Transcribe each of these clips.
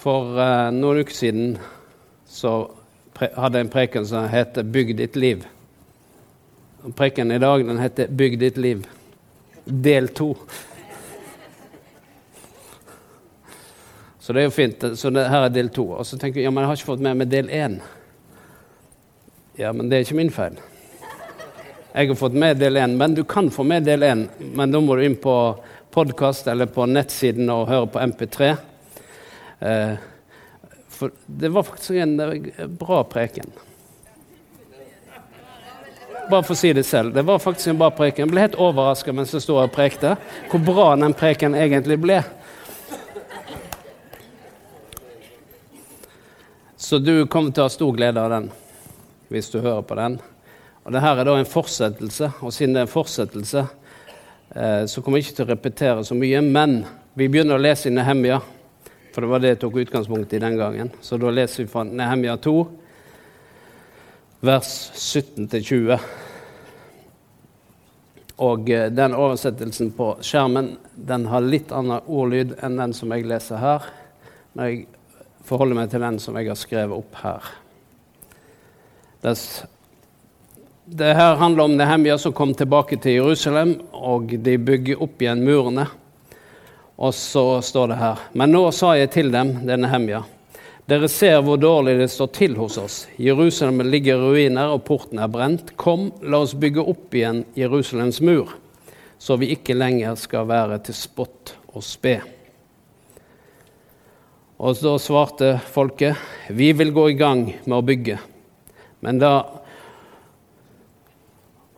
For uh, noen uker siden så hadde jeg en preken som heter 'Bygg ditt liv'. Og preken i dag den heter 'Bygg ditt liv', del to. Så det er jo fint. Så det, her er del to. Og så tenker jeg ja, men jeg har ikke fått med meg del én. Ja, men det er ikke min feil. Jeg har fått med del én, men du kan få med del én. Men da må du inn på podkast eller på nettsiden og høre på MP3. Eh, for det var faktisk en eh, bra preken. Bare for å si det selv. Det var faktisk en bra preken. Jeg ble helt overraska mens jeg sto og prekte, hvor bra den preken egentlig ble. Så du kommer til å ha stor glede av den hvis du hører på den. Og det her er da en fortsettelse, og siden det er en fortsettelse, eh, så kommer jeg ikke til å repetere så mye. Men vi begynner å lese i Nehemja, for det var det jeg tok utgangspunkt i den gangen. Så da leser vi fra Nehemja 2, vers 17-20. Og eh, den oversettelsen på skjermen den har litt annen ordlyd enn den som jeg leser her. Men jeg forholder meg til den som jeg har skrevet opp her. Det her handler om Nehemja som kom tilbake til Jerusalem, og de bygger opp igjen murene. Og så står det her Men nå sa jeg til dem, det er Nehemja, dere ser hvor dårlig det står til hos oss. Jerusalem ligger i ruiner, og porten er brent. Kom, la oss bygge opp igjen Jerusalems mur, så vi ikke lenger skal være til spott og spe. Og da svarte folket, vi vil gå i gang med å bygge. Men da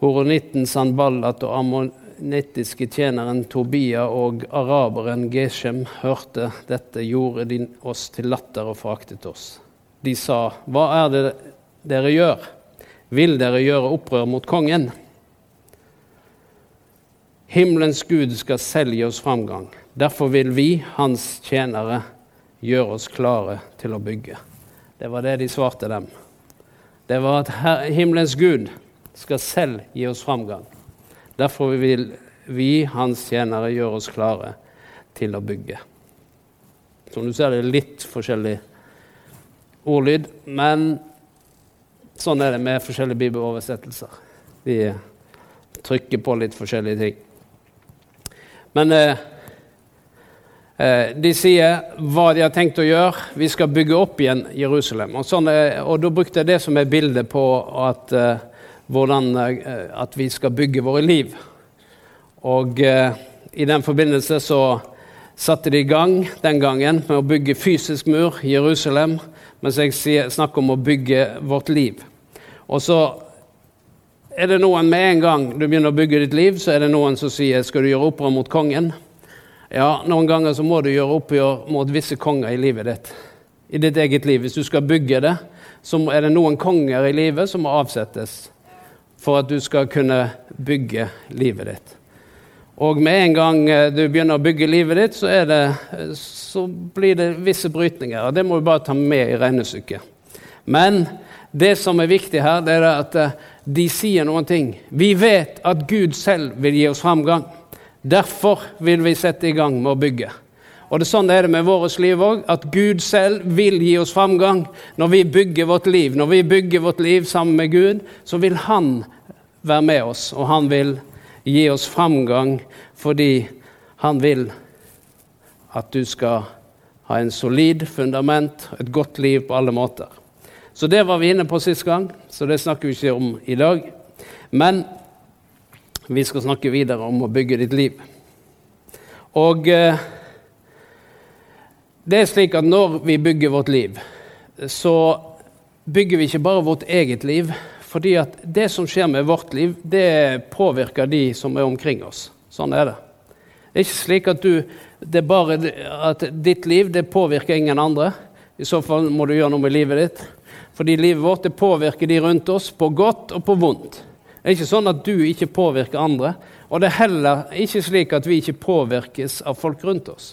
horonitten Sanballat og ammonittiske tjeneren Tobia og araberen Geshem hørte dette, gjorde de oss til latter og foraktet oss. De sa, hva er det dere gjør? Vil dere gjøre opprør mot kongen? Himmelens Gud skal selv gi oss framgang. Derfor vil vi, hans tjenere, gjøre oss klare til å bygge. Det var det de svarte dem det var at himmelens Gud skal selv gi oss framgang. Derfor vil vi, hans tjenere, gjøre oss klare til å bygge. Som du ser, det er litt forskjellig ordlyd, men sånn er det med forskjellige bibeloversettelser. De trykker på litt forskjellige ting. Men eh, Eh, de sier hva de har tenkt å gjøre. Vi skal bygge opp igjen Jerusalem. Og, sånn, og Da brukte jeg det som er bildet på at, uh, hvordan, uh, at vi skal bygge våre liv. Og uh, I den forbindelse så satte de i gang den gangen med å bygge fysisk mur i Jerusalem, mens jeg snakker om å bygge vårt liv. Og så er det noen med en gang du begynner å bygge ditt liv, så er det noen som sier skal du gjøre opprør mot kongen. Ja, noen ganger så må du gjøre oppgjør mot visse konger i livet ditt. I ditt eget liv. Hvis du skal bygge det, så er det noen konger i livet som må avsettes for at du skal kunne bygge livet ditt. Og med en gang eh, du begynner å bygge livet ditt, så, det, eh, så blir det visse brytninger. og Det må du bare ta med i regnestykket. Men det som er viktig her, det er at eh, de sier noen ting. Vi vet at Gud selv vil gi oss framgang. Derfor vil vi sette i gang med å bygge. Og det er Sånn er det med vårt liv òg, at Gud selv vil gi oss framgang. Når vi bygger vårt liv, når vi bygger vårt liv sammen med Gud, så vil Han være med oss, og Han vil gi oss framgang fordi Han vil at du skal ha en solid fundament, et godt liv på alle måter. Så det var vi inne på sist gang, så det snakker vi ikke om i dag. Men vi skal snakke videre om å bygge ditt liv. Og eh, det er slik at når vi bygger vårt liv, så bygger vi ikke bare vårt eget liv. Fordi at det som skjer med vårt liv, det påvirker de som er omkring oss. Sånn er det. Det er ikke slik at, du, det bare, at ditt liv det påvirker ingen andre. I så fall må du gjøre noe med livet ditt. Fordi livet vårt det påvirker de rundt oss på godt og på vondt. Det er ikke sånn at du ikke påvirker andre. Og det er heller ikke slik at vi ikke påvirkes av folk rundt oss.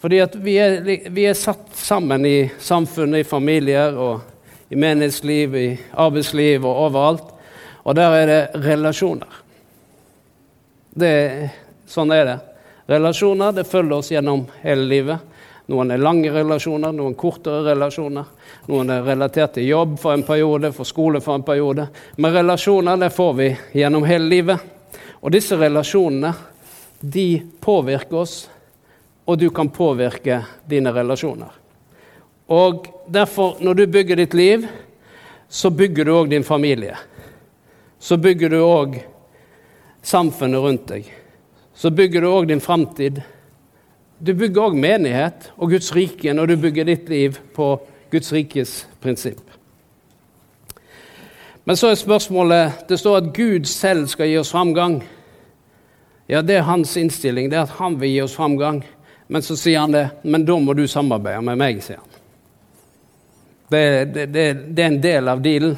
Fordi at vi er, vi er satt sammen i samfunnet, i familier og i menighetsliv, i arbeidsliv og overalt. Og der er det relasjoner. Det, sånn er det. Relasjoner det følger oss gjennom hele livet. Noen er lange relasjoner, noen kortere relasjoner. Noen er relatert til jobb for en periode, for skole for en periode. Men relasjoner det får vi gjennom hele livet. Og disse relasjonene de påvirker oss, og du kan påvirke dine relasjoner. Og derfor, når du bygger ditt liv, så bygger du òg din familie. Så bygger du òg samfunnet rundt deg. Så bygger du òg din framtid. Du bygger òg menighet og Guds rike når du bygger ditt liv på Guds rikes prinsipp. Men så er spørsmålet Det står at Gud selv skal gi oss framgang. Ja, det er hans innstilling, det er at han vil gi oss framgang. Men så sier han det, men da må du samarbeide med meg, sier han. Det, det, det, det er en del av dealen.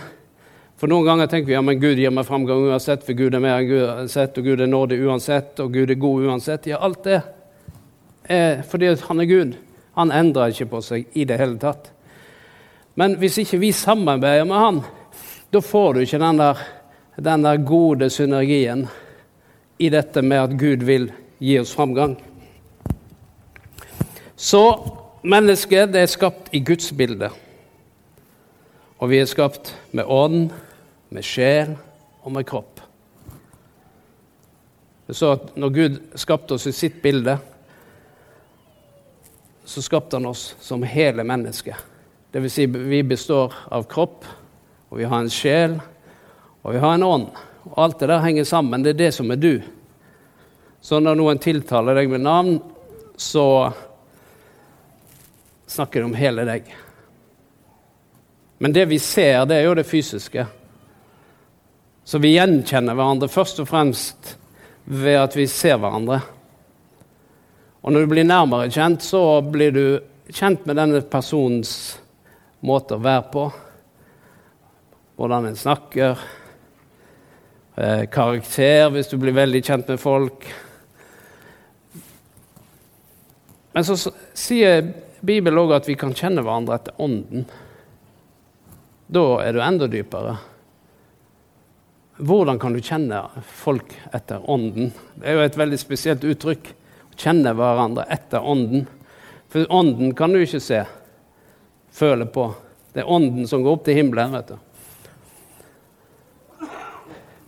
For noen ganger tenker vi ja, men Gud gir meg framgang uansett, for Gud er mer enn uansett, og Gud er nådig uansett, og Gud er god uansett. Ja, alt det er fordi han er Gud. Han endrer ikke på seg i det hele tatt. Men hvis ikke vi samarbeider med han, da får du ikke den der, den der gode synergien i dette med at Gud vil gi oss framgang. Så mennesket det er skapt i Guds bilde. Og vi er skapt med ånd, med sjel og med kropp. Så at når Gud skapte oss i sitt bilde, så skapte han oss som hele mennesket. Dvs. Si, vi består av kropp, og vi har en sjel, og vi har en ånd. Og alt det der henger sammen. Det er det som er du. Så når noen tiltaler deg med navn, så snakker om hele deg. Men det vi ser, det er jo det fysiske. Så vi gjenkjenner hverandre først og fremst ved at vi ser hverandre. Og når du blir nærmere kjent, så blir du kjent med denne personens måte å være på. Hvordan en snakker. Eh, karakter, hvis du blir veldig kjent med folk. Men så sier Bibelen òg at vi kan kjenne hverandre etter ånden. Da er du enda dypere. Hvordan kan du kjenne folk etter ånden? Det er jo et veldig spesielt uttrykk kjenne hverandre etter ånden. For ånden kan du ikke se, føle på. Det er ånden som går opp til himmelen. vet du.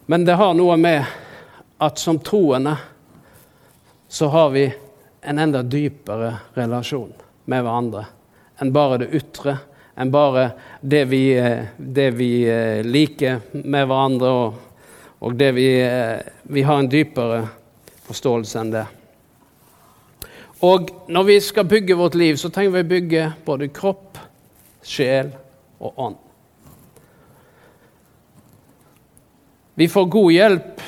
Men det har noe med at som troende så har vi en enda dypere relasjon med hverandre enn bare det ytre, enn bare det vi, det vi eh, liker med hverandre, og, og det vi, eh, vi har en dypere forståelse enn det. Og når vi skal bygge vårt liv, så trenger vi å bygge både kropp, sjel og ånd. Vi får god hjelp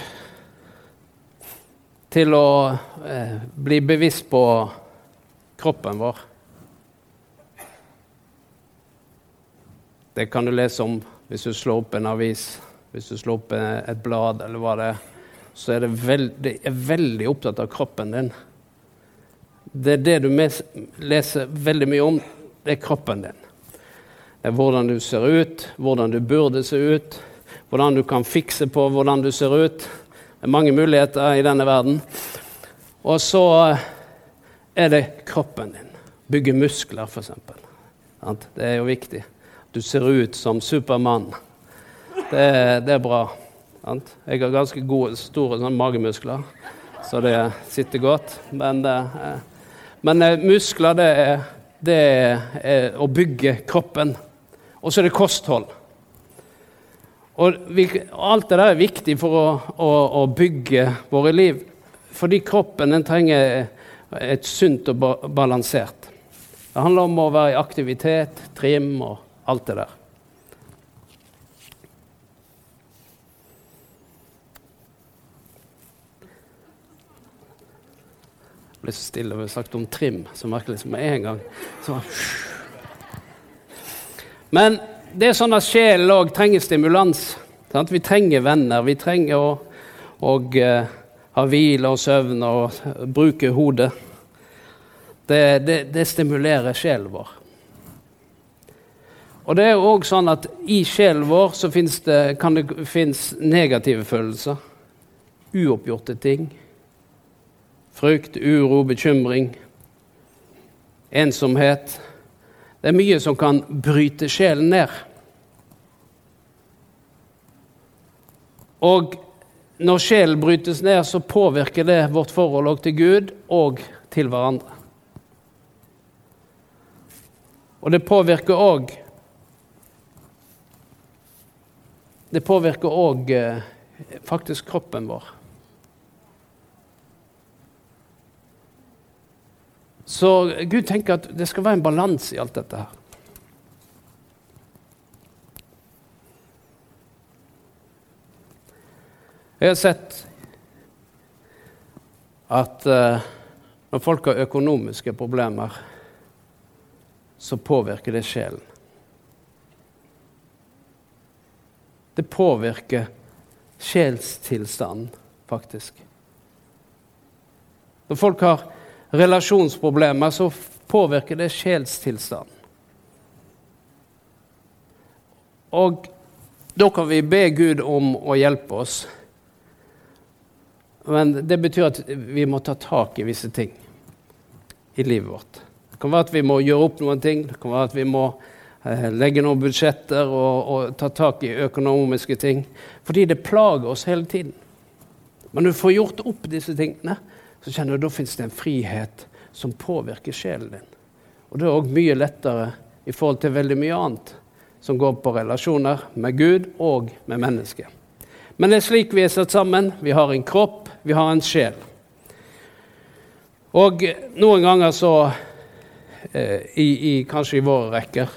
til å eh, bli bevisst på kroppen vår. Det kan du lese om hvis du slår opp en avis, hvis du slår opp et blad eller hva det er. Så er det, veldig, er veldig opptatt av kroppen din. Det er det du leser veldig mye om. Det er kroppen din. Det er hvordan du ser ut, hvordan du burde se ut, hvordan du kan fikse på hvordan du ser ut. Det er mange muligheter i denne verden. Og så er det kroppen din. Bygge muskler, f.eks. Det er jo viktig. Du ser ut som Supermann. Det, det, er bra. Jeg har ganske gode, store sånn, magemuskler, så det sitter godt. Men eh, men eh, muskler, det er, det er, å bygge kroppen. Og så er det kosthold. Og vi, alt det der er viktig for å, å, å bygge våre liv. Fordi kroppen trenger et sunt og balansert. Det handler om å være i aktivitet, trim og alt det der. ble så stille og sagt om trim, så merkelig som med en gang. Så. Men det er sånn at sjelen òg trenger stimulans. Sant? Vi trenger venner. Vi trenger å og, uh, ha hvile og søvn og bruke hodet. Det, det, det stimulerer sjelen vår. Og det er òg sånn at i sjelen vår så det, kan det finnes negative følelser. Uoppgjorte ting frykt, uro, bekymring. ensomhet. Det er mye som kan bryte sjelen ned. Og når sjelen brytes ned, så påvirker det vårt forhold til Gud og til hverandre. Og det påvirker òg Det påvirker òg eh, faktisk kroppen vår. Så Gud tenker at det skal være en balanse i alt dette her. Jeg har sett at uh, når folk har økonomiske problemer, så påvirker det sjelen. Det påvirker sjelstilstanden, faktisk. Når folk har relasjonsproblemer, så påvirker det sjelstilstanden. Og da kan vi be Gud om å hjelpe oss men det betyr at vi må ta tak i visse ting i livet vårt. Det kan være at vi må gjøre opp noen ting. Det kan være at vi må legge noen budsjetter og, og, ta tak i økonomiske ting. Fordi det plager oss hele tiden. Men når du får gjort opp disse tingene, så kjenner du at da fins det en frihet som påvirker sjelen din. Og det er òg mye lettere i forhold til veldig mye annet som går på relasjoner med Gud og med mennesket. Men det er slik vi er satt sammen. Vi har en kropp, vi har en sjel. Og noen ganger så, eh, i, i, kanskje i våre rekker,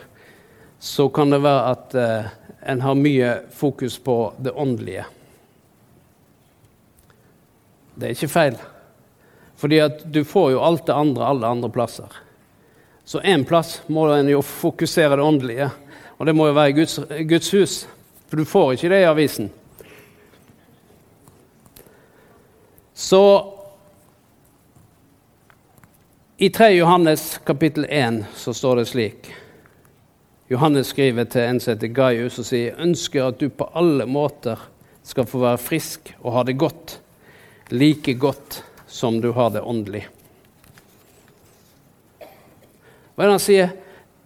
så kan det være at eh, en har mye fokus på det åndelige. Det er ikke feil. Fordi at du får jo alt det andre alle andre plasser. Så én plass må en jo fokusere det åndelige, og det må jo være Guds, Guds hus. For du får ikke det i avisen. Så i 3 Johannes kapittel 1 så står det slik Johannes skriver til en som heter Gaius og sier ønsker at du på alle måter skal få være frisk og ha det godt, like godt som du har det åndelig. Hva er det han sier?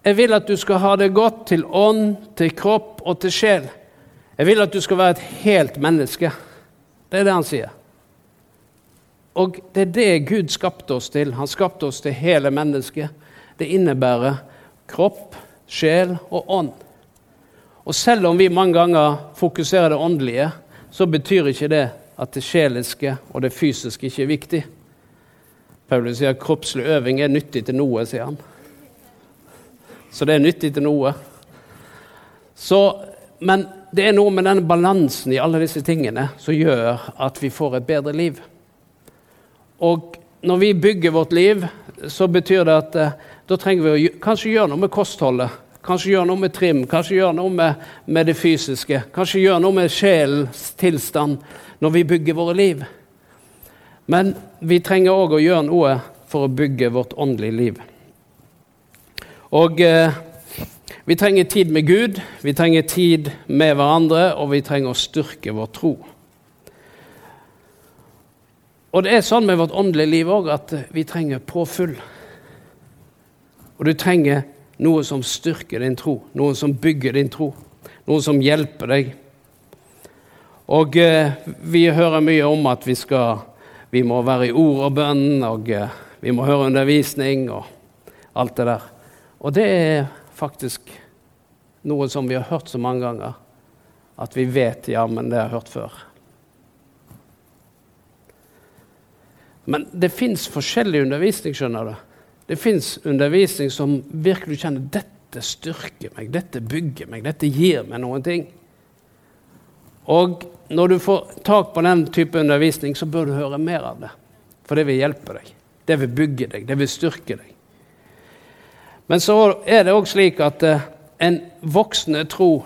Jeg vil at du skal ha det godt til ånd, til kropp og til sjel. Jeg vil at du skal være et helt menneske. Det er det han sier. Og det er det Gud skapte oss til. Han skapte oss til hele mennesket. Det innebærer kropp, sjel og ånd. Og selv om vi mange ganger fokuserer det åndelige, så betyr ikke det at det sjeliske og det fysiske ikke er viktig. Paulus sier at kroppslig øving er nyttig til noe, sier han. Så det er nyttig til noe. Så, men det er noe med denne balansen i alle disse tingene som gjør at vi får et bedre liv. Og når vi bygger vårt liv, så betyr det at eh, da trenger vi å kanskje gjøre noe med kostholdet. Kanskje gjøre noe med trim, kanskje gjøre noe med, med det fysiske. Kanskje gjøre noe med sjelens tilstand når vi bygger våre liv. Men vi trenger òg å gjøre noe for å bygge vårt åndelige liv. Og eh, vi trenger tid med Gud, vi trenger tid med hverandre, og vi trenger å styrke vår tro. Og det er sånn med vårt åndelige liv òg at vi trenger påfyll. Og du trenger noe som styrker din tro, noe som bygger din tro, noe som hjelper deg. Og eh, vi hører mye om at vi, skal, vi må være i ord og bønn, og eh, vi må høre undervisning og alt det der. Og det er faktisk noe som vi har hørt så mange ganger at vi vet ja, men det har jeg hørt før. Men det fins forskjellig undervisning, skjønner du. Det fins undervisning som virkelig kjenner dette styrker meg, dette bygger meg, dette gir meg noen ting. Og når du får tak på den type undervisning, så bør du høre mer av det. For det vil hjelpe deg. Det vil bygge deg, det vil styrke deg. Men så er det òg slik at eh, en voksende tro,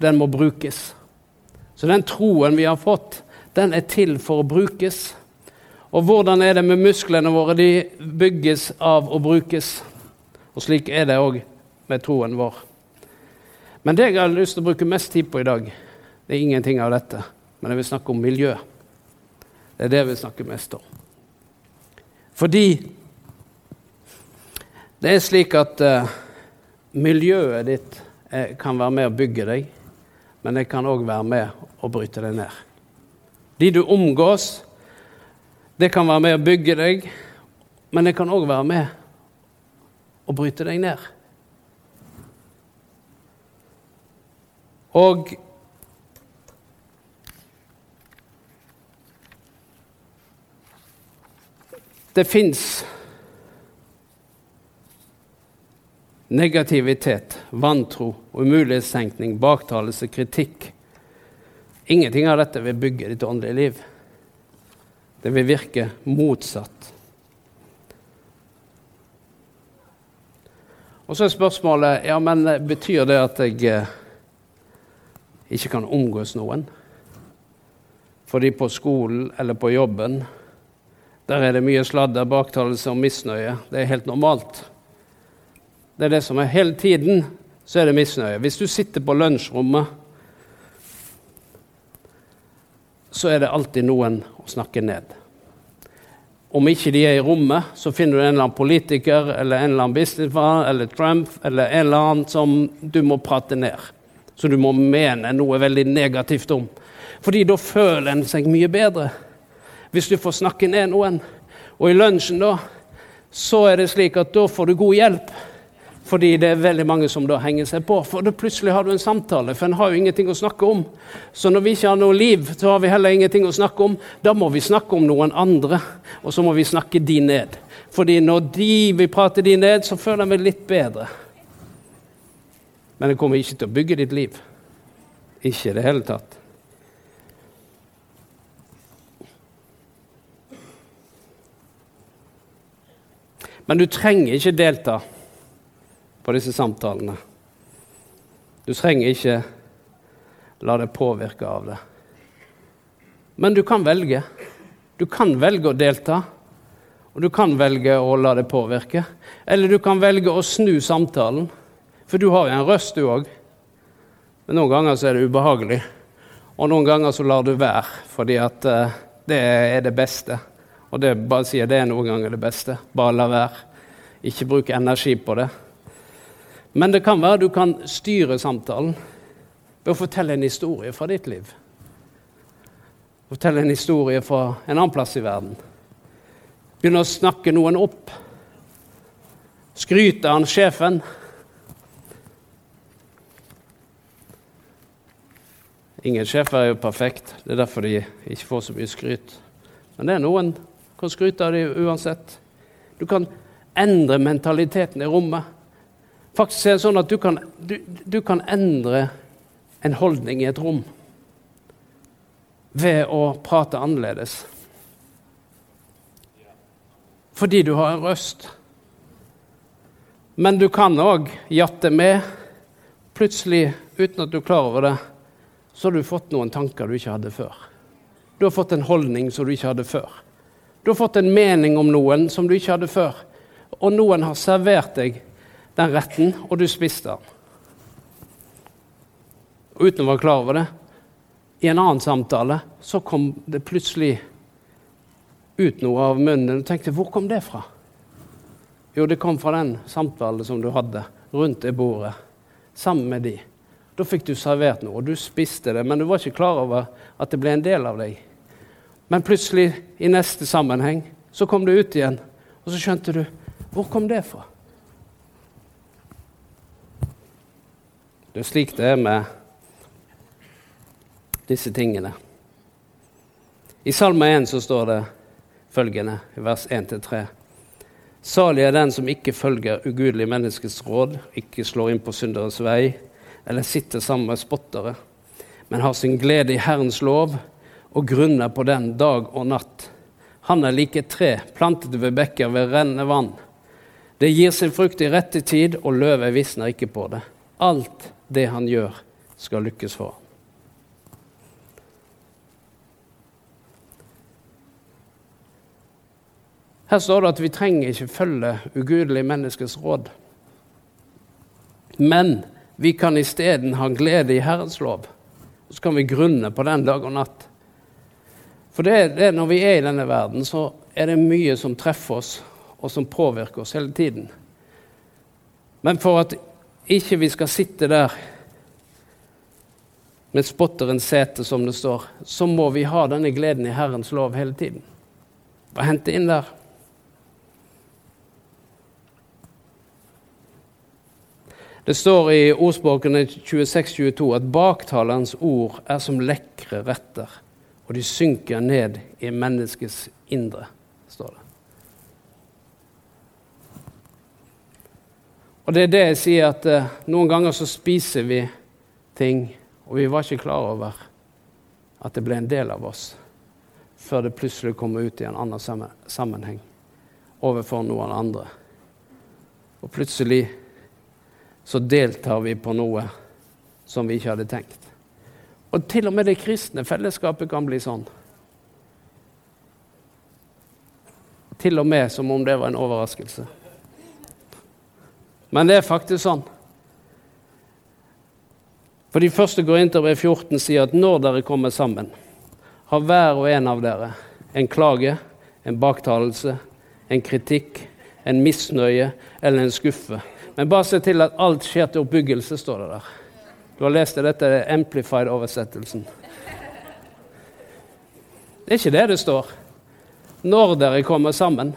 den må brukes. Så den troen vi har fått, den er til for å brukes. Og hvordan er det med musklene våre? De bygges av å brukes. Og slik er det òg med troen vår. Men det jeg har lyst til å bruke mest tid på i dag, det er ingenting av dette. Men jeg vil snakke om miljø. Det er det jeg vil snakke mest om. Fordi Det er slik at uh, miljøet ditt uh, kan være med å bygge deg, men det kan òg være med å bryte deg ned. De du omgås, det kan være med å bygge deg, men det kan òg være med å bryte deg ned. Og det fins negativitet, vantro, umulighetstenkning, baktalelse, kritikk. Ingenting av dette vil bygge ditt åndelige liv. Det vil virke motsatt. Og så er spørsmålet ja, men betyr det at jeg eh, ikke kan omgås noen. Fordi på skolen eller på jobben der er det mye sladder, baktalelse og misnøye. Det er helt normalt. Det er det som er hele tiden, så er det misnøye. Hvis du sitter på lunsjrommet, så er det alltid noen å snakke ned. Om ikke de er i rommet, så finner du en eller annen politiker eller en eller annen businessman eller Trump eller en eller annen som du må prate ned som du må mene noe veldig negativt om. Fordi da føler en seg mye bedre. Hvis du får snakke ned noen. Og i lunsjen da, så er det slik at da får du god hjelp. Fordi det er veldig mange som da henger seg på. For da plutselig har du en samtale, for en har jo ingenting å snakke om. Så når vi ikke har noe liv, så har vi heller ingenting å snakke om. Da må vi snakke om noen andre, og så må vi snakke de ned. Fordi når de vil prate de ned, så føler vi litt bedre. Men det kommer ikke til å bygge ditt liv. Ikke i det hele tatt. Men du trenger ikke delta på disse samtalene. Du trenger ikke la deg påvirke av det. Men du kan velge. Du kan velge å delta, og du kan velge å la deg påvirke. Eller du kan velge å snu samtalen for du har jo en røst, du òg. Men noen ganger så er det ubehagelig. Og noen ganger så lar du være fordi at uh, det er det beste. Og det bare sier det er noen ganger det beste. Bare la være. Ikke bruke energi på det. Men det kan være du kan styre samtalen ved å fortelle en historie fra ditt liv. Fortelle en historie fra en annen plass i verden. Begynne å snakke noen opp. Skryte av sjefen. Ingen sjefer er jo perfekt. Det er derfor de ikke får så mye skryt. Men det er noen som kan skryte av dem uansett. Du kan endre mentaliteten i rommet. Faktisk er det sånn at du kan, du, du kan endre en holdning i et rom ved å prate annerledes. Fordi du har en røst. Men du kan òg jatte med, plutselig uten at du er klar over det så har du fått noen tanker du ikke hadde før. Du har fått en holdning som du ikke hadde før. Du har fått en mening om noen som du ikke hadde før. Og noen har servert deg den retten, og du spiste den. Og uten å være klar over det, i en annen samtale så kom det plutselig ut noe av munnen. Og tenkte hvor kom det fra? Jo, det kom fra den samtalen som du hadde rundt det bordet sammen med de. Da fikk du servert noe, og du spiste det, men du var ikke klar over at det ble en del av deg. Men plutselig, i neste sammenheng, så kom det ut igjen, og så skjønte du hvor kom det fra? Det er slik det er med disse tingene. I Salme 1 så står det følgende, i vers 1-3. Salig er den som ikke følger ugudelige menneskets råd, ikke slår inn på synderes vei, eller sitter sammen med spottere, men har sin glede i Herrens lov og grunner på den dag og natt. Han er like et tre plantet ved bekker ved rennende vann. Det gir sin frukt i rette tid, og løvet visner ikke på det. Alt det han gjør, skal lykkes for ham. Her står det at vi trenger ikke følge ugudelige menneskers råd. Men vi kan isteden ha glede i Herrens lov. Og så kan vi grunne på den dag og natt. For det, det, når vi er i denne verden, så er det mye som treffer oss, og som påvirker oss hele tiden. Men for at ikke vi skal sitte der med spotterens sete, som det står, så må vi ha denne gleden i Herrens lov hele tiden. Bare hente inn der. Det står i ordspråkene 26-22 at baktalerens ord er som lekre retter, og de synker ned i menneskets indre, står det. Og det er det jeg sier, at eh, noen ganger så spiser vi ting, og vi var ikke klar over at det ble en del av oss, før det plutselig kommer ut i en annen sammenheng overfor noen andre. Og plutselig så deltar vi på noe som vi ikke hadde tenkt. Og til og med det kristne fellesskapet kan bli sånn. Til og med som om det var en overraskelse. Men det er faktisk sånn. For de første går inn til brev 14 sier at når dere kommer sammen, har hver og en av dere en klage, en baktalelse, en kritikk, en misnøye eller en skuffe. Men bare se til at alt skjer til oppbyggelse, står det der. Du har lest det, dette er Amplified-oversettelsen. Det er ikke det det står. Når dere kommer sammen.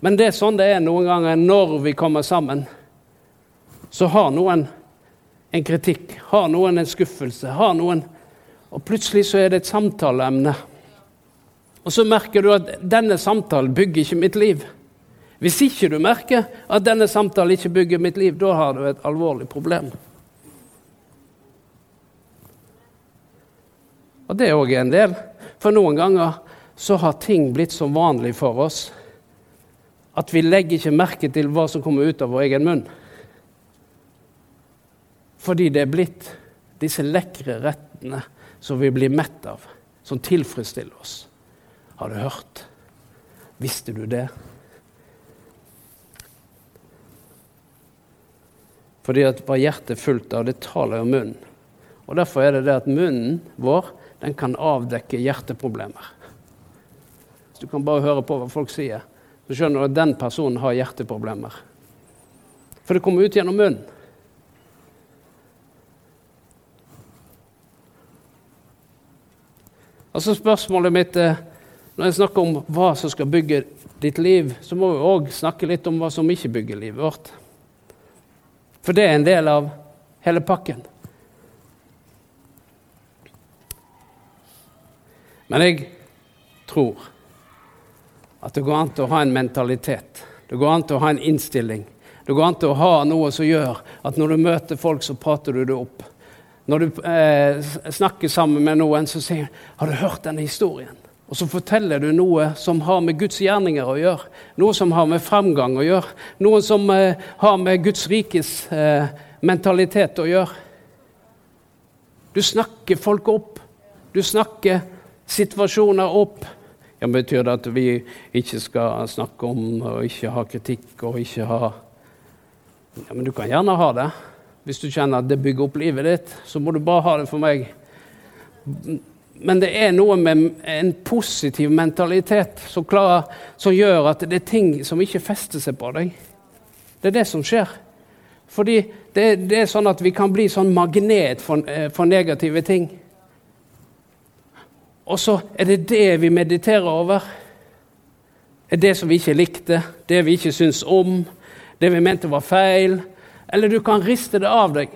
Men det er sånn det er noen ganger når vi kommer sammen så har noen en kritikk, har noen en skuffelse, har noen Og plutselig så er det et samtaleemne. Og så merker du at denne samtalen bygger ikke mitt liv. Hvis ikke du merker at denne samtalen ikke bygger mitt liv, da har du et alvorlig problem. Og det er òg en del. For noen ganger så har ting blitt så vanlig for oss at vi legger ikke merke til hva som kommer ut av vår egen munn. Fordi det er blitt disse lekre rettene som vi blir mett av, som tilfredsstiller oss. Har du hørt? Visste du det? Fordi at hva hjertet er fullt av, det taler jo munnen. Og Derfor er det det at munnen vår den kan avdekke hjerteproblemer. Hvis du kan bare høre på hva folk sier, så skjønner du at den personen har hjerteproblemer. For det kommer ut gjennom munnen. Altså Spørsmålet mitt er når jeg snakker om hva som skal bygge ditt liv, så må vi òg snakke litt om hva som ikke bygger livet vårt. For det er en del av hele pakken. Men jeg tror at det går an til å ha en mentalitet. Det går an til å ha en innstilling. Det går an til å ha noe som gjør at når du møter folk, så prater du det opp. Når du eh, snakker sammen med noen, så sier han 'Har du hørt denne historien?' Og så forteller du noe som har med Guds gjerninger å gjøre. Noe som har med framgang å gjøre. Noe som eh, har med Guds rikes eh, mentalitet å gjøre. Du snakker folk opp. Du snakker situasjoner opp. Ja, Betyr det at vi ikke skal snakke om og ikke ha kritikk og ikke ha Ja, Men du kan gjerne ha det. Hvis du kjenner at det bygger opp livet ditt, så må du bare ha det for meg. Men det er noe med en positiv mentalitet som, klarer, som gjør at det er ting som ikke fester seg på deg. Det er det som skjer. Fordi det, det er sånn at vi kan bli sånn magnet for, eh, for negative ting. Og så er det det vi mediterer over. Det det som vi ikke likte, det vi ikke syns om, det vi mente var feil eller du kan riste det av deg.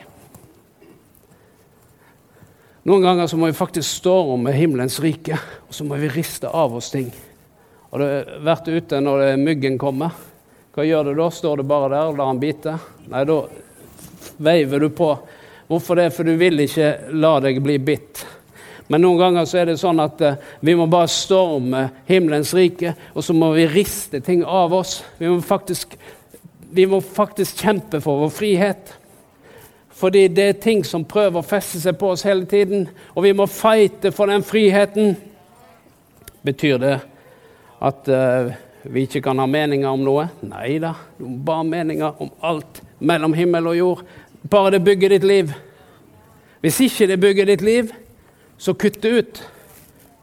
Noen ganger så må vi faktisk stå om med himmelens rike, og så må vi riste av oss ting. Har du vært ute når myggen kommer? Hva gjør du da? Står du bare der og lar han bite? Nei, da veiver du på. Hvorfor det? For du vil ikke la deg bli bitt. Men noen ganger så er det sånn at uh, vi må bare storme himmelens rike, og så må vi riste ting av oss. Vi må faktisk vi må faktisk kjempe for vår frihet. Fordi det er ting som prøver å feste seg på oss hele tiden, og vi må fighte for den friheten. Betyr det at uh, vi ikke kan ha meninger om noe? Nei da, du må bare ha meninger om alt mellom himmel og jord. Bare det bygger ditt liv. Hvis ikke det bygger ditt liv, så kutt det ut.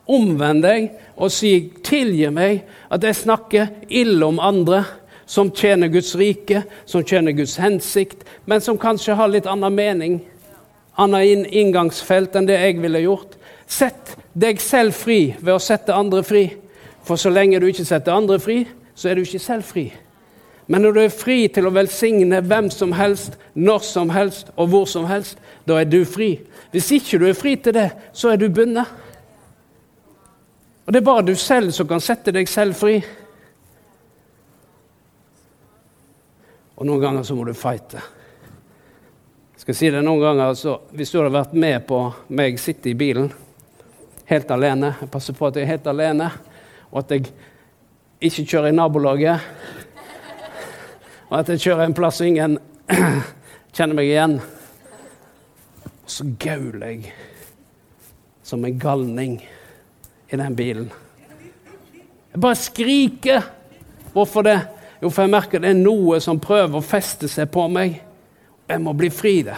Omvend deg og si 'tilgi meg at jeg snakker ille om andre' som tjener Guds rike, som tjener Guds hensikt, men som kanskje har litt annen mening, annen inngangsfelt enn det jeg ville gjort. Sett deg selv fri ved å sette andre fri. For så lenge du ikke setter andre fri, så er du ikke selv fri. Men når du er fri til å velsigne hvem som helst, når som helst og hvor som helst, da er du fri. Hvis ikke du er fri til det, så er du bundet. Og det er bare du selv som kan sette deg selv fri. Og noen ganger så må du fighte. Jeg skal si det noen ganger, så Hvis du hadde vært med på meg sitte i bilen helt alene Jeg passer på at jeg er helt alene, og at jeg ikke kjører i nabolaget. Og at jeg kjører en plass og ingen kjenner meg igjen. Og så gauler jeg som en galning i den bilen. Jeg bare skriker. Hvorfor det? Jo, for jeg merker det er noe som prøver å feste seg på meg. Jeg må bli fri det.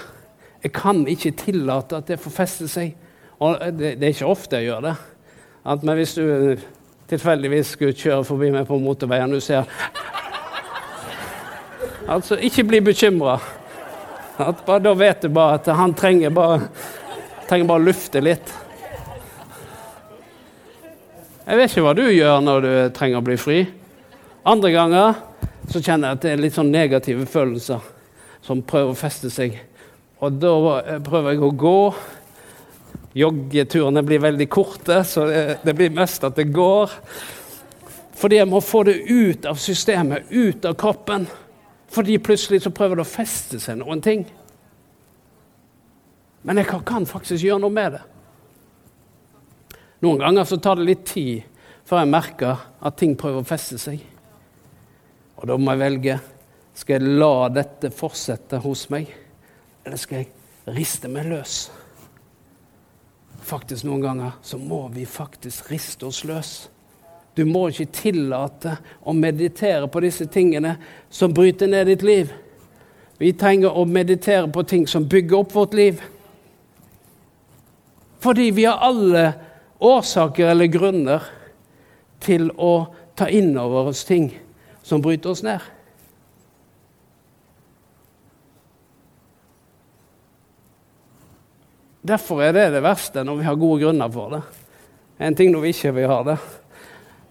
Jeg kan ikke tillate at det får feste seg. Og det, det er ikke ofte jeg gjør det. At, men hvis du tilfeldigvis skulle kjøre forbi meg på motorveien du ser Altså, ikke bli bekymra. Da vet du bare at han trenger bare, trenger bare å lufte litt. Jeg vet ikke hva du gjør når du trenger å bli fri. Andre ganger så kjenner jeg at det er litt sånn negative følelser som prøver å feste seg. Og da prøver jeg å gå. Joggeturene blir veldig korte, så det, det blir mest at det går. Fordi jeg må få det ut av systemet, ut av kroppen. Fordi plutselig så prøver det å feste seg noen ting. Men jeg kan faktisk gjøre noe med det. Noen ganger så tar det litt tid før jeg merker at ting prøver å feste seg. Og da må jeg velge skal jeg la dette fortsette hos meg, eller skal jeg riste meg løs. Faktisk Noen ganger så må vi faktisk riste oss løs. Du må ikke tillate å meditere på disse tingene som bryter ned ditt liv. Vi trenger å meditere på ting som bygger opp vårt liv. Fordi vi har alle årsaker eller grunner til å ta inn over oss ting som bryter oss ned. Derfor er det det verste når vi har gode grunner for det. En ting når vi ikke vil ha det.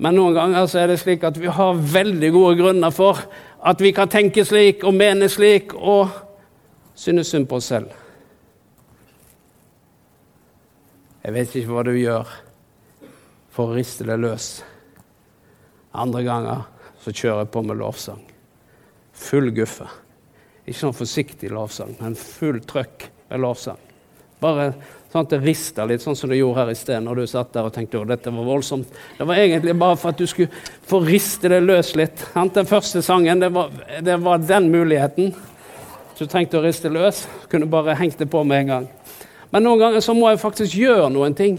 Men noen ganger så er det slik at vi har veldig gode grunner for at vi kan tenke slik og mene slik og synes synd på oss selv. Jeg vet ikke hva du gjør for å riste det løs. Andre ganger så kjører jeg på med lovsang. Full guffe. Ikke sånn forsiktig lovsang, men full trøkk med lovsang. Bare Sånn at det rister litt, sånn som det gjorde her i sted når du satt der og tenkte at dette var voldsomt. Det var egentlig bare for at du skulle få riste det løs litt. Den første sangen, det var, det var den muligheten. Så du trengte å riste løs. Kunne bare hengt det på med en gang. Men noen ganger så må jeg faktisk gjøre noen ting.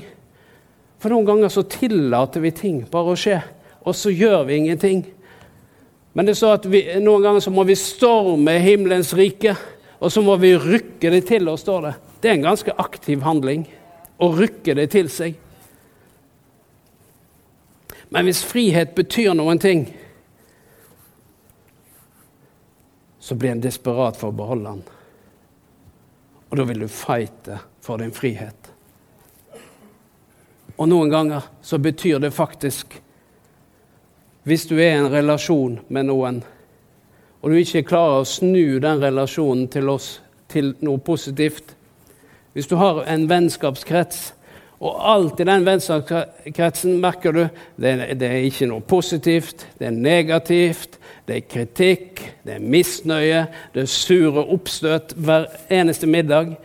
For noen ganger så tillater vi ting bare å skje, og så gjør vi ingenting. Men det så at vi, noen ganger så må vi storme himmelens rike, og så må vi rykke det til oss, står det. Det er en ganske aktiv handling å rykke det til seg. Men hvis frihet betyr noen ting, så blir en desperat for å beholde den. Og da vil du fighte for din frihet. Og noen ganger så betyr det faktisk Hvis du er i en relasjon med noen, og du ikke klarer å snu den relasjonen til oss til noe positivt, hvis du har en vennskapskrets, og alt i den vennskapskretsen merker du det, det er ikke noe positivt, det er negativt, det er kritikk, det er misnøye, det er sure oppstøt hver eneste middag,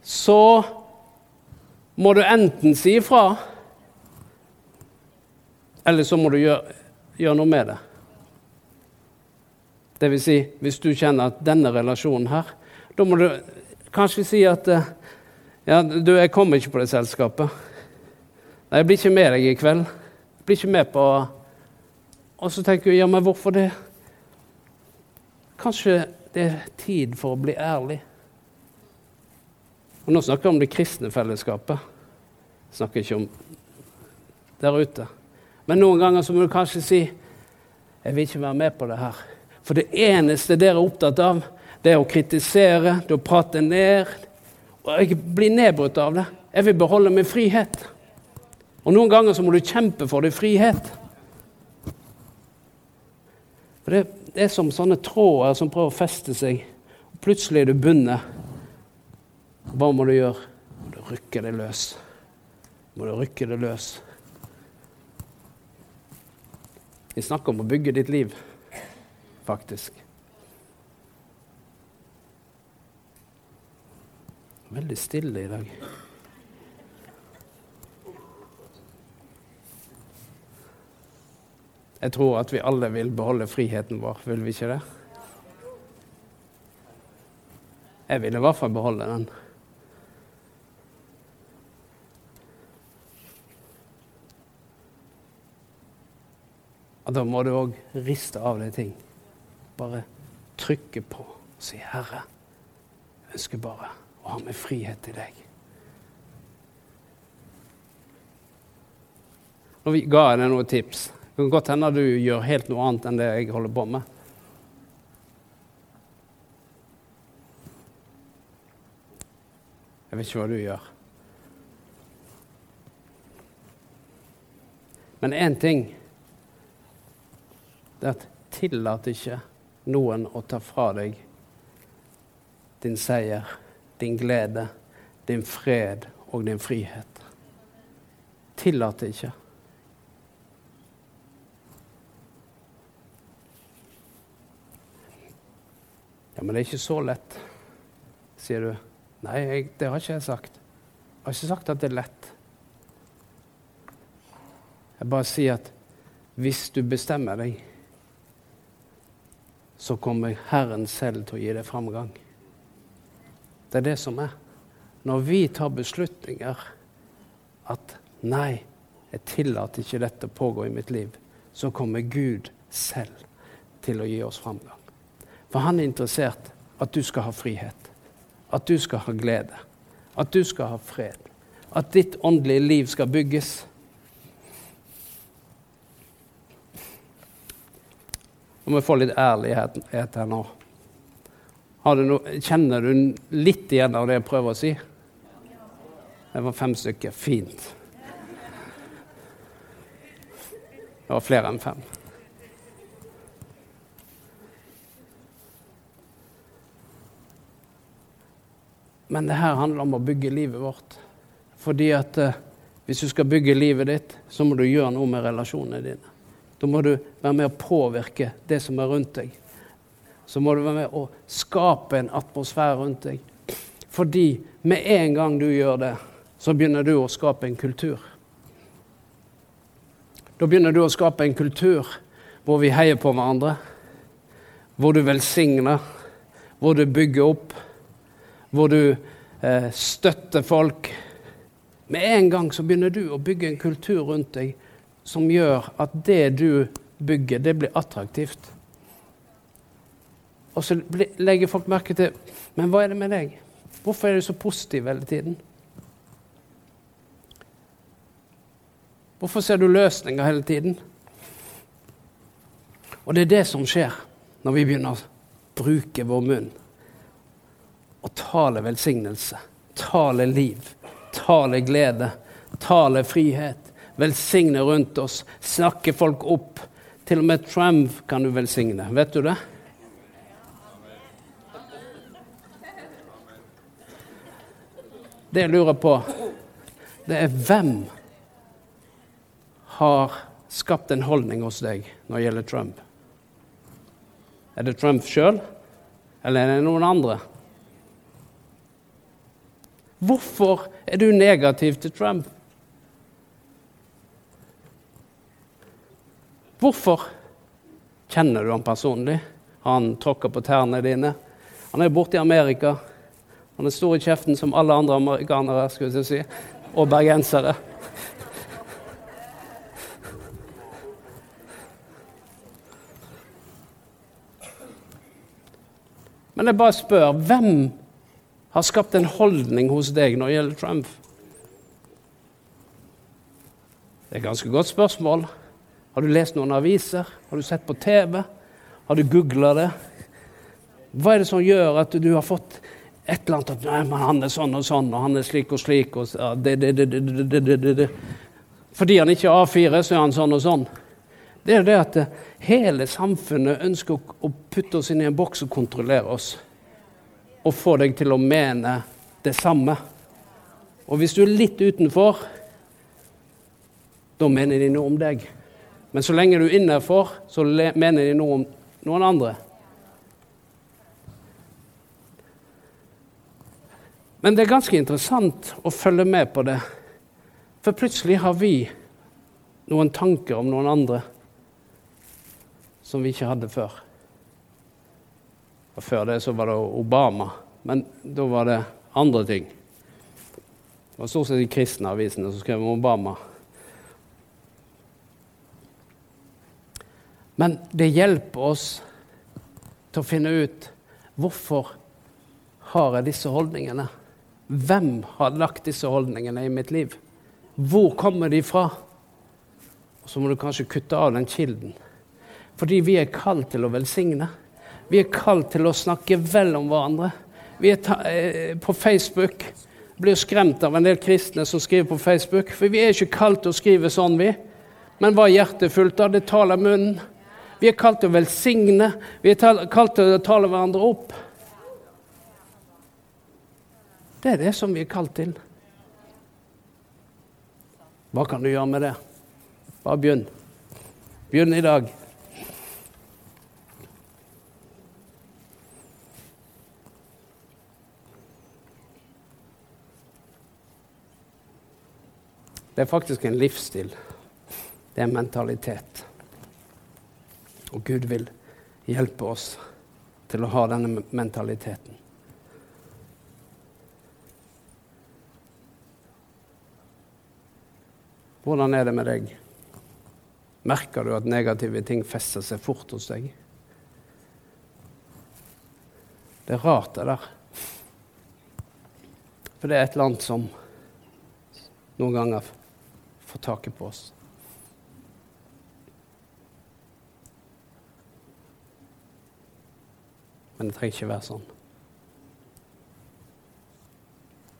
så må du enten si ifra, eller så må du gjøre, gjøre noe med det. Det vil si, hvis du kjenner at denne relasjonen her, da må du kanskje si at eh, ja, du, jeg kommer ikke på det selskapet. Nei, jeg blir ikke med deg i kveld. Jeg blir ikke med på Og så tenker du ja, men hvorfor det? Kanskje det er tid for å bli ærlig. Og nå snakker jeg om det kristne fellesskapet. Jeg snakker ikke om der ute. Men noen ganger så må du kanskje si jeg vil ikke være med på det her. For det eneste dere er opptatt av, det er å kritisere, det er å prate ned. Og jeg blir nedbrutt av det. Jeg vil beholde min frihet. Og noen ganger så må du kjempe for din frihet. For det, det er som sånne tråder som prøver å feste seg. Og plutselig er du bundet. Hva må du gjøre? Må du rykke det løs. Må du rykke det løs. Vi snakker om å bygge ditt liv, faktisk. Veldig stille i dag. Jeg tror at vi alle vil beholde friheten vår, vil vi ikke det? Jeg vil i hvert fall beholde den. Og da må du òg riste av deg ting. Bare trykke på og si 'Herre, jeg ønsker bare å ha med frihet til deg'. Nå ga jeg deg noen tips. Det kan godt hende du gjør helt noe annet enn det jeg holder på med. Jeg vet ikke hva du gjør. Men én ting det er at tillat ikke noen å ta fra deg din seier, din glede, din fred og din frihet. Tillat ikke. Ja, men det er ikke så lett, sier du. Nei, jeg, det har ikke jeg sagt. Jeg har ikke sagt at det er lett. Jeg bare sier at hvis du bestemmer deg, så kommer Herren selv til å gi deg framgang. Det er det som er. Når vi tar beslutninger at nei, jeg tillater ikke dette å pågå i mitt liv, så kommer Gud selv til å gi oss framgang. For han er interessert at du skal ha frihet, at du skal ha glede, at du skal ha fred. At ditt åndelige liv skal bygges. Nå må vi få litt ærlighet her nå. No, kjenner du litt igjen av det jeg prøver å si? Det var fem stykker. Fint. Det var flere enn fem. Men det her handler om å bygge livet vårt. Fordi at eh, hvis du skal bygge livet ditt, så må du gjøre noe med relasjonene dine. Da må du være med å påvirke det som er rundt deg. Så må du være med å skape en atmosfære rundt deg. Fordi med en gang du gjør det, så begynner du å skape en kultur. Da begynner du å skape en kultur hvor vi heier på hverandre, hvor du velsigner, hvor du bygger opp hvor du eh, støtter folk. Med en gang så begynner du å bygge en kultur rundt deg som gjør at det du bygger, det blir attraktivt. Og så legger folk merke til Men hva er det med deg? Hvorfor er du så positiv hele tiden? Hvorfor ser du løsninger hele tiden? Og det er det som skjer når vi begynner å bruke vår munn og tale velsignelse, tale liv, tale glede, tale frihet. Velsigne rundt oss, snakke folk opp. Til og med Trump kan du velsigne. Vet du det? Det jeg lurer på, det er hvem har skapt en holdning hos deg når det gjelder Trump? Er det Trump sjøl, eller er det noen andre? Hvorfor er du negativ til Trump? Hvorfor? Kjenner du han personlig? Han tråkker på tærne dine. Han er borte i Amerika. Han er stor i kjeften som alle andre amerikanere skulle jeg si. og bergensere. Men jeg bare spør hvem har skapt en holdning hos deg når det gjelder Trump? Det er et ganske godt spørsmål. Har du lest noen aviser? Har du sett på TV? Har du googla det? Hva er det som gjør at du har fått et eller annet at nei, men han er sånn og sånn, og han er slik og slik og ja, det, det, det, Fordi han ikke er A4, så er han sånn og sånn. Det er det at hele samfunnet ønsker å putte oss inn i en boks og kontrollere oss. Og få deg til å mene det samme. Og hvis du er litt utenfor, da mener de noe om deg. Men så lenge du er innenfor, så mener de noe om noen andre. Men det er ganske interessant å følge med på det. For plutselig har vi noen tanker om noen andre som vi ikke hadde før. Og før det så var det Obama, men da var det andre ting. Det var stort sett de kristne avisene som skrev om Obama. Men det hjelper oss til å finne ut hvorfor har jeg disse holdningene. Hvem har lagt disse holdningene i mitt liv? Hvor kommer de fra? Og så må du kanskje kutte av den kilden. Fordi vi er kalt til å velsigne. Vi er kalt til å snakke vel om hverandre. Vi er eh, på Facebook blir skremt av en del kristne som skriver på Facebook. For vi er ikke kalt til å skrive sånn, vi. Men hva er hjertet fullt av? Det taler munnen. Vi er kalt til å velsigne. Vi er kalt til å tale hverandre opp. Det er det som vi er kalt til. Hva kan du gjøre med det? Bare begynn. Begynn i dag. Det er faktisk en livsstil. Det er en mentalitet. Og Gud vil hjelpe oss til å ha denne mentaliteten. Hvordan er det med deg? Merker du at negative ting fester seg fort hos deg? Det er rart, det der. For det er et eller annet som noen ganger får taket på oss. Men det trenger ikke være sånn.